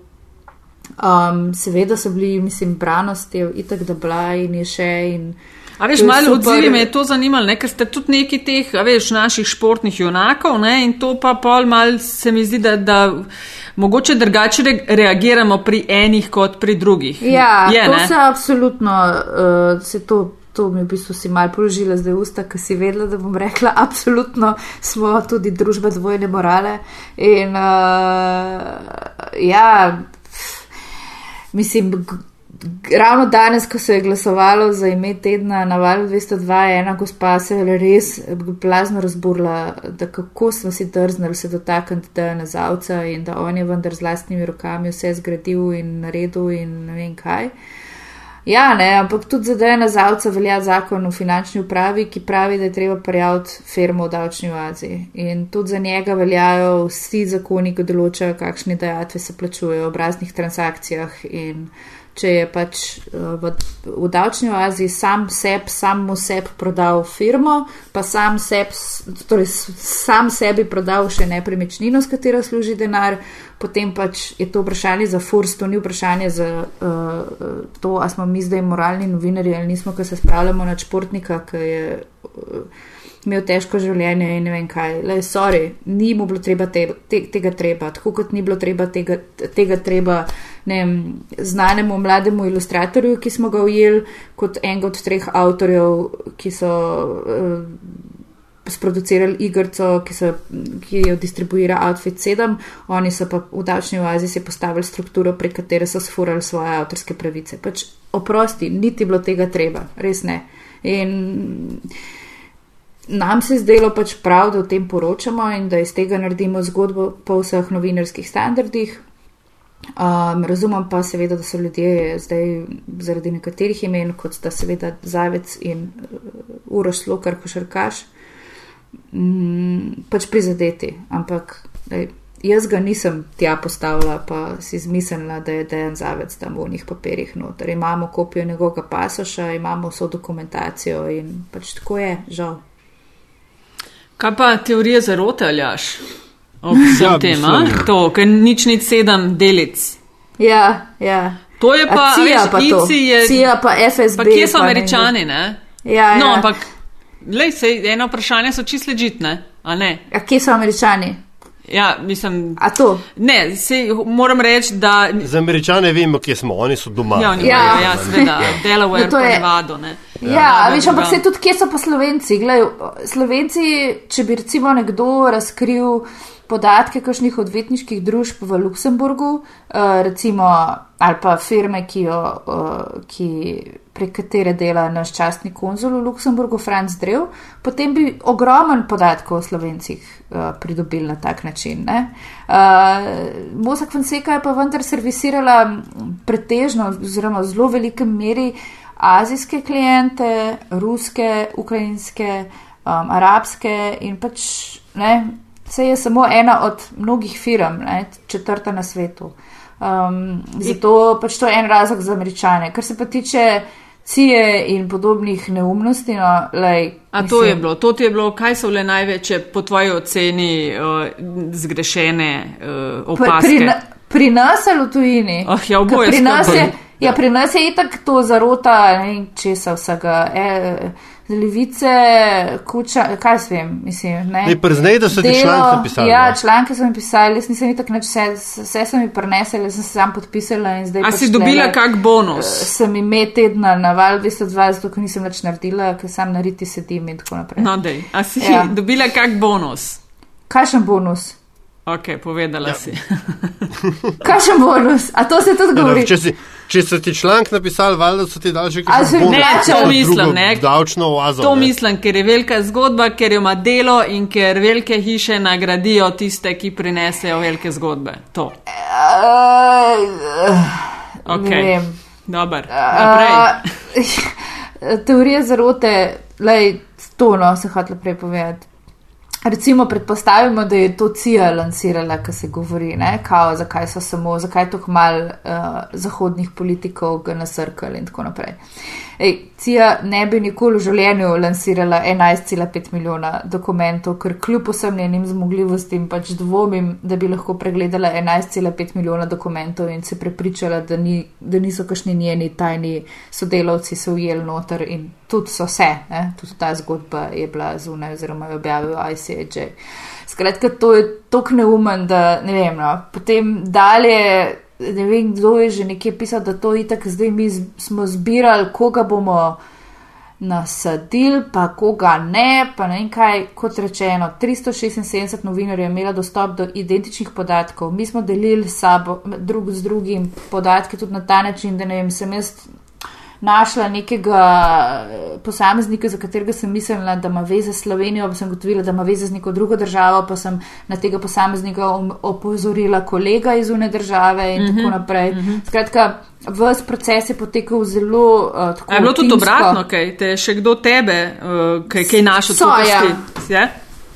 Um, seveda so bili, mislim, branosti, itak da bila in je še. In a veš, malo odzivi me je to zanimalo, ne? ker ste tudi neki teh, veš, naših športnih junakov ne? in to pa pol mal se mi zdi, da. da Mogoče drugače reagiramo pri enih kot pri drugih. Ja, je, to ne? se absolutno, uh, se to to mi v bistvu si mal položila zdaj usta, ker si vedela, da bom rekla, absolutno smo tudi družba dvojne morale. In uh, ja, mislim, ravno danes, ko se je glasovalo za ime tedna na valu 202, je ena gospa se je res blazno razburla, da kako smo si drznili se dotakniti Dejana Zavca in da on je vendar z lastnimi rokami vse zgradil in naredil in ne vem kaj. Ja, ne, ampak tudi za Dejana Zavca velja zakon o finančni upravi, ki pravi, da je treba prijaviti firmo v davčni vazi. In tudi za njega veljajo vsi zakoni, ki določajo, kakšne dejatve se plačujejo v obraznih transakcijah. In če je pač v, v davčni oazi sam seb, sam mu seb prodal firmo, pa sam, seb, torej sam sebi prodal še nepremičnino, s katero služi denar, potem pač je to vprašanje za furs, to ni vprašanje za uh, to, a smo mi zdaj moralni novinari ali nismo, ker se spravljamo na športnika, ki je. Uh, imel težko življenje in ne vem kaj. Le, sorry, ni mu bilo treba te, te, tega treba, tako kot ni bilo treba tega, tega treba vem, znanemu mlademu ilustratorju, ki smo ga ujeli kot enega od treh avtorjev, ki so. Uh, Sproducirali igrico, ki, ki jo distribuira Outfit 7, oni so pa v davčni oazi si postavili strukturo, prek katere so sfurali svoje avtorske pravice. Pač oprosti, niti bilo tega treba, res ne. In nam se je zdelo pač prav, da o tem poročamo in da iz tega naredimo zgodbo po vseh novinarskih standardih. Um, razumem pa seveda, da so ljudje zdaj zaradi nekaterih imen, kot sta seveda Zavec in uh, Uroš Lokar, košarkaš, um, pač prizadeti. Ampak daj, jaz ga nisem tja postavila, pa si zmislila, da je dejan Zavec tam v njih papirjih noter. Imamo kopijo njegovega pasoša, imamo vso dokumentacijo in pač tako je, žal. Kaj pa teorije zarote, aljaš? Ob vsem ja, tem, to, ker nič ni sedem delic. Ja, ja. To je pa, CIA pa to. Je, CIA pa FSB. Pa kje so američani, ne? Ja, no, ja. ampak, lej, sej, eno vprašanje so čisto ležitne, a ne? A kje so američani? Ja, mislim. A to? Ne, sej, moram reči, da. Za američane vemo, kje smo, oni so doma. Ja, oni ja. Imajo, ja, seveda, Delaware, no, pa Nevado, ne. Ja, ja veš, ampak se tudi, kje so pa Slovenci. Glej, Slovenci, če bi recimo nekdo razkril podatke kakšnih odvetniških družb v Luksemburgu, uh, recimo, ali pa firme, ki, jo, uh, ki prek katere dela naš častni konzul v Luksemburgu, Franz Drev, potem bi ogromen podatkov o Slovencih uh, pridobili na tak način. Uh, Mosak Fonseca je pa vendar servisirala pretežno, oziroma v zelo velikem meri azijske klijente, ruske, ukrajinske, um, arabske in pač ne, se je samo ena od mnogih firm, ne, četrta na svetu. Um, zato pač to je en razlog za američane. Kar se pa tiče cije in podobnih neumnosti. No, lej, A mislim, to je bilo, to je bilo, kaj so le največje po tvoji oceni uh, zgrešene uh, opaske? Pri, pri nas ali v tujini? Oh, ja, pri nas je. Ja, pri nas je itak to zarota, ne česa vsega. E, Levice, kuča, kaj s tem, mislim. Ne, ne prznej, da so ti članke pisali. Ja, članke sem pisali, jaz nisem itak neč vse, vse sem mi prinesel, jaz sem se sam podpisala in zdaj. A pač si dobila tlele, kak bonus? Sem ime tedna na val 220, ker nisem več naredila, ker sam nariti sedim in tako naprej. No, dej, a si ja. dobila kak bonus? Kakšen bonus? Ok, povedala ja. si. Kakšen bonus? A to se tudi govori? Ja, Če so ti članek napisali, valjda so ti dali že kaj podobnega. Ne, če mislim, ne. Davčno oazo. To ne. mislim, ker je velika zgodba, ker ima delo in ker velike hiše nagradijo tiste, ki prinesejo velike zgodbe. To. Ok. Dobar. Naprej. Teorija zarote, lej, to no, se hotel prej povedati. Recimo, predpostavimo, da je to CIA lansirala, kar se govori, kao, zakaj so samo, zakaj je tako malo uh, zahodnih politikov nasrkali in tako naprej. Ej, CIA ne bi nikoli v življenju lansirala 11,5 milijona dokumentov, ker kljub vsem njenim zmogljivostim pač dvomim, da bi lahko pregledala 11,5 milijona dokumentov in se prepričala, da, ni, da niso kašni njeni tajni sodelavci se ujeli noter in tudi so vse, tudi ta zgodba je bila zunaj oziroma je objavil ICAJ. Skratka, to je tako neumen, da ne vem, no. potem dalje ne vem, kdo je že nekje pisal, da to itak zdaj mi smo zbirali, koga bomo nasadili, pa koga ne, pa ne vem kaj, kot rečeno, 376 novinarjev je imela dostop do identičnih podatkov, mi smo delili sabo, drug z drugim podatke tudi na ta način, da ne vem, sem jaz našla nekega eh, posameznika, za katerega sem mislila, da ima veze s Slovenijo, pa sem gotovila, da ima veze z neko drugo državo, pa sem na tega posameznika opozorila kolega iz une države in mm -hmm. tako mhm, naprej. Mm -hmm. Skratka, Ves proces je potekal zelo uh, tako. Je bilo tudi obratno, kaj te še kdo tebe, uh, kaj, kaj našel so, ja. ja?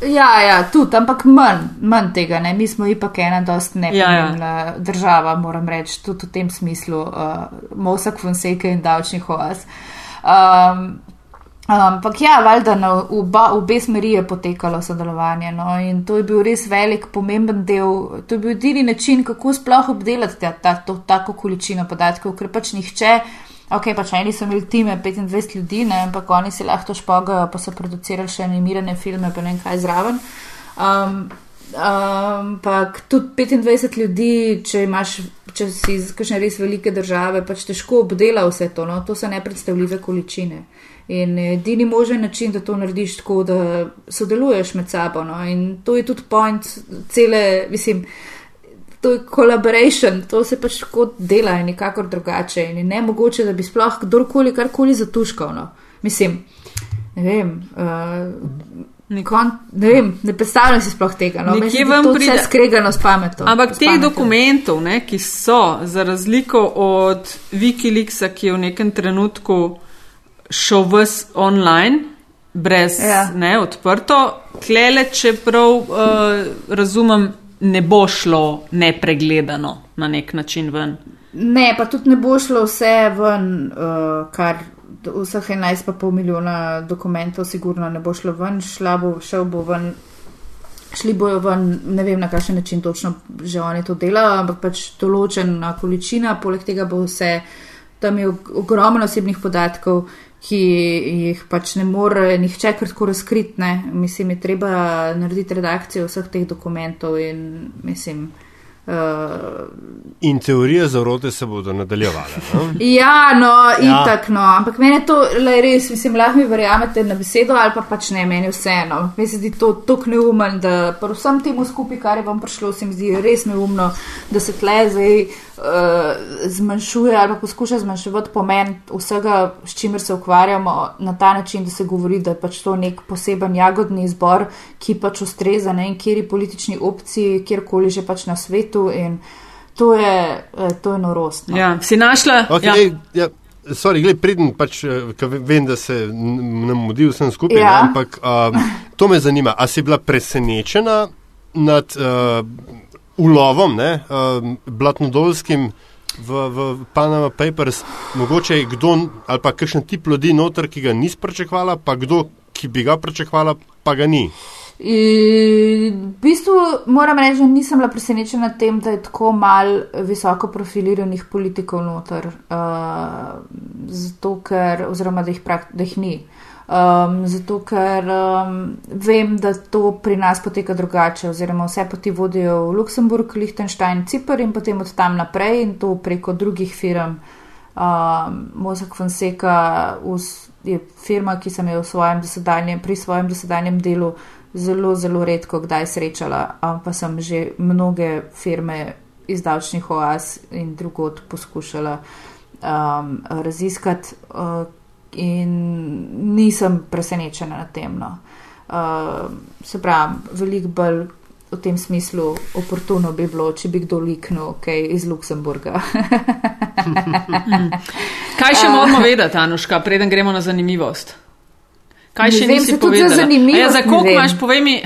Ja, ja, tudi, ampak manj, manj tega. Ne? Mi smo ipak ena dost nepomembna ja, ja. država, moram reči, tudi v tem smislu, uh, Mosak Fonseca in davčnih oaz. Um, Ampak um, ja, valjda na oba, obe smeri je potekalo sodelovanje. No? In to je bil res velik, pomemben del. To je bil edini način, kako sploh obdelati ta, ta, to, tako količino podatkov, ker pač nihče, ok, pač eni so imeli time 25 ljudi, ne? ampak oni si lahko špogajo, pa so producirali še animirane filme, pa ne kaj zraven. Um, Ampak um, tudi 25 ljudi, če imaš, če si iz kakšne res velike države, pač težko obdela vse to. No? To so nepredstavljive količine. In edini možen način, da to narediš tako, da sodeluješ med sabo. No? In to je tudi point cele, mislim, to je collaboration, to se pač tako dela in nikakor drugače. In ne mogoče, da bi sploh kdorkoli karkoli zatuškal. No? Mislim, ne vem. Uh, Nikon, ne vem, ne predstavljam si sploh tega. No. Nekje vam pride skregano s pametjo. Ampak teh dokumentov, ne, ki so, za razliko od Wikileaksa, ki je v nekem trenutku šel vs online, brez ja. ne, odprto, klele, čeprav uh, razumem, ne bo šlo nepregledano na nek način ven. Ne, pa tudi ne bo šlo vse ven, uh, kar vseh 11,5 milijona dokumentov, sigurno ne bo šlo ven, šla bo, šel bo ven. Šli bojo ven, ne vem na kakšen način točno že oni to delajo, ampak pač določena količina, poleg tega bo vse, tam je ogromno osebnih podatkov, ki jih pač ne more nihče kar tako razkriti. Mislim, je treba narediti redakcijo vseh teh dokumentov in mislim. Uh, in teorije zarote se bodo nadaljevale. No? ja, no, in ja. no. ampak meni je to le res, mislim, lahko mi verjamete na besedo ali pa pač ne, meni vseeno. Meni se zdi to tako neumen, da pri vsem temu skupaj, kar je vam prišlo, se mi zdi res neumno, da se tle zdaj uh, zmanjšuje ali poskuša zmanjševati pomen vsega, s čimer se ukvarjamo, na ta način, da se govori, da je pač to nek poseben jagodni izbor, ki pač ustreza ne in kjeri politični opciji, kjerkoli že pač na svetu. To je, eh, to je norost. No. Ja, si našla? Okay, ja. Ja. Sorry, gled, pridem, pač, eh, vem, da se nam mudi vsem skupaj, ja. ampak um, to me zanima. A si bila presenečena nad uh, ulovom, ne, uh, blatnodolskim v, v Panama Papers, mogoče je kdo ali pa kakšen tip ljudi noter, ki ga nisi pričakovala, pa kdo, ki bi ga pričakovala, pa ga ni. In v bistvu moram reči, da nisem bila presenečena nad tem, da je tako malo visoko profiliranih politikov noter, uh, zato ker, oziroma da jih, prak, da jih ni. Um, zato, ker um, vem, da to pri nas poteka drugače, oziroma vse poti vodijo v Luksemburg, Liechtenstein, Cipr in potem od tam naprej in to preko drugih firm. Um, Mozak Fonseca je firma, ki sem jo dosedanjem, pri svojem dosedanjem delu zelo, zelo redko kdaj srečala, pa sem že mnoge firme iz davčnih oaz in drugot poskušala um, raziskati. Uh, in nisem presenečena nad tem. No. Uh, se pravi, veliko bolj v tem smislu oportuno bi bilo, če bi kdo liknil kaj iz Luksemburga. kaj še moramo vedeti, Anuška, preden gremo na zanimivost? Kaj še nisi povedala? Ja, za koliko imaš, povej mi.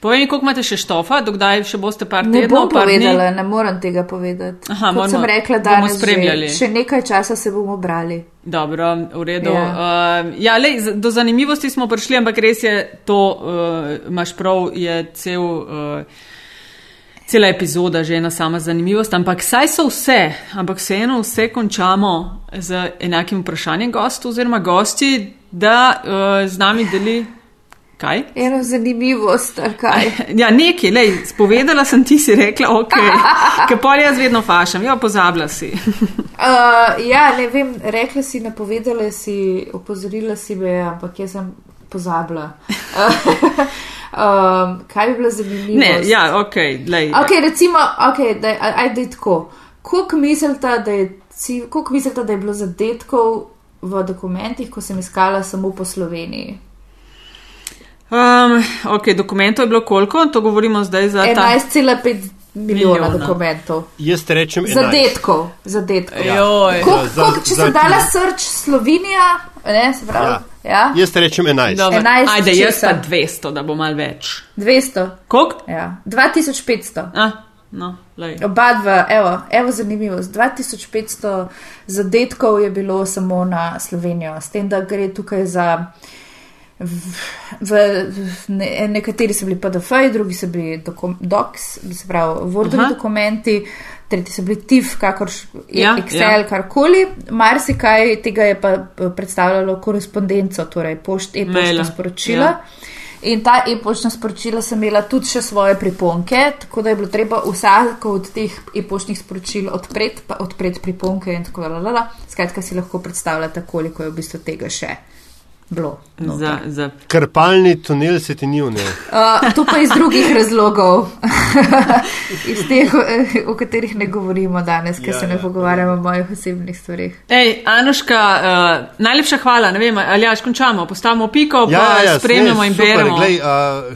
Povej mi, koliko imate še štofa, dokdaj še boste par tednov? Ne bom povedala, ne moram tega povedati. Aha, moramo, sem rekla, da bomo spremljali. Še, še nekaj časa se bomo brali. Dobro, v redu. Ja, uh, ja lej, do zanimivosti smo prišli, ampak res je to, uh, imaš prav, je cel. Uh, Cela epizoda že ena sama zanimivost, ampak saj so vse, ampak vseeno vse končamo z enakim vprašanjem gostu oziroma gosti, da uh, z nami deli Kaj? Eno zanimivost, kaj? Ja, nekaj, lej, spovedala sem ti si rekla, ok, ker pol jaz vedno fašam, jo pozabila si. uh, ja, ne vem, rekla si, napovedala si, opozorila si me, ampak jaz sem pozabila. Um, kaj bi bilo zanimivo? Ne, ja, ok, lej. Ok, recimo, ok, da je tako. Koliko mislite, da je, koliko mislite, da je bilo zadetkov v dokumentih, ko sem iskala samo po Sloveniji? Um, ok, dokumentov je bilo koliko, to govorimo zdaj za 11,5 milijona, Milijona. dokumentov. Jaz rečem 11. Zadetkov, zadetkov. Koliko, Za- koliko, če za- sem dala srč Slovenija, ne, se pravi, ja. Ja? Jaz te rečem 11. Dobro, 11 Ajde, jaz česa? pa 200, da bo mal več. 200, Koliko? ja. 2500. A, no, lej. Oba dva, evo, evo zanimivost. 2500 zadetkov je bilo samo na Slovenijo, s tem, da gre tukaj za. V, v, ne, nekateri so bili PDF-ji, drugi so bili dokum, docs, se pravi, Wordovi Aha. dokumenti, tretji so bili TIF, kakorš Ja, Excel, ja. karkoli. Marsikaj tega je pa eh, predstavljalo korespondenco, torej pošt, e-poštna sporočila. ja. In ta e-poštna sporočila sem imela tudi še svoje priponke, tako da je bilo treba vsako od teh e-poštnih sporočil odpreti, pa odpreti priponke in tako dalje. Skratka, si lahko predstavljate, koliko je v bistvu tega še bilo. noter. Za, za Krpalni tunel se ti ni vnel. Uh, to pa iz drugih razlogov, iz teh, eh, o katerih ne govorimo danes, ker Ja, se ne ja, pogovarjamo o mojih osebnih stvarih. Ej, Anuška, uh, najlepša hvala. Ne vem, ali jaš končamo, postavimo piko, pa Ja, ja, ja, spremljamo ne, in super, beremo. Glej, uh,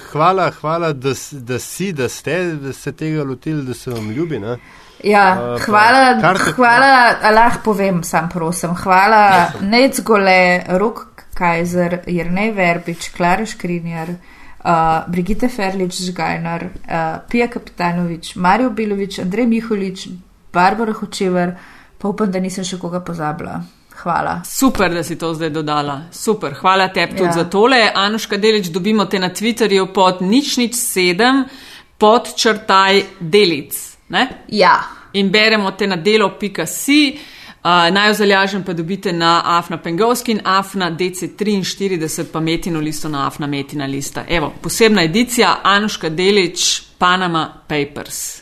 hvala, hvala da, da si, da ste da se tega lotili, da se vam ljubi. Ne? Ja, Uh, hvala, karte- hvala, lahko povem, sam prosim. Hvala Nec Gole, Rok Kajzer, Jrnej Verbič, Klara Škrinjar, uh, Brigitte Ferlič Žgajnar, uh, Pija Kapitanovič, Marijo Bilovič, Andrej Miholič, Barbara Hočever, pa upam, da nisem še koga pozabila. Hvala. Super, da si to zdaj dodala. Super, hvala tebi tudi Ja. za tole. Anuška Delič, dobimo te na Twitterju pod nič nič sedem, pod črtaj delic. Ne? Ja, In beremo te na delo.si. Naj jo zalažem pa dobite na Afna Pengovski in Afna DC43, pa metino listo na Afna metina lista. Evo, posebna edicija Anuška Delič, Panama Papers.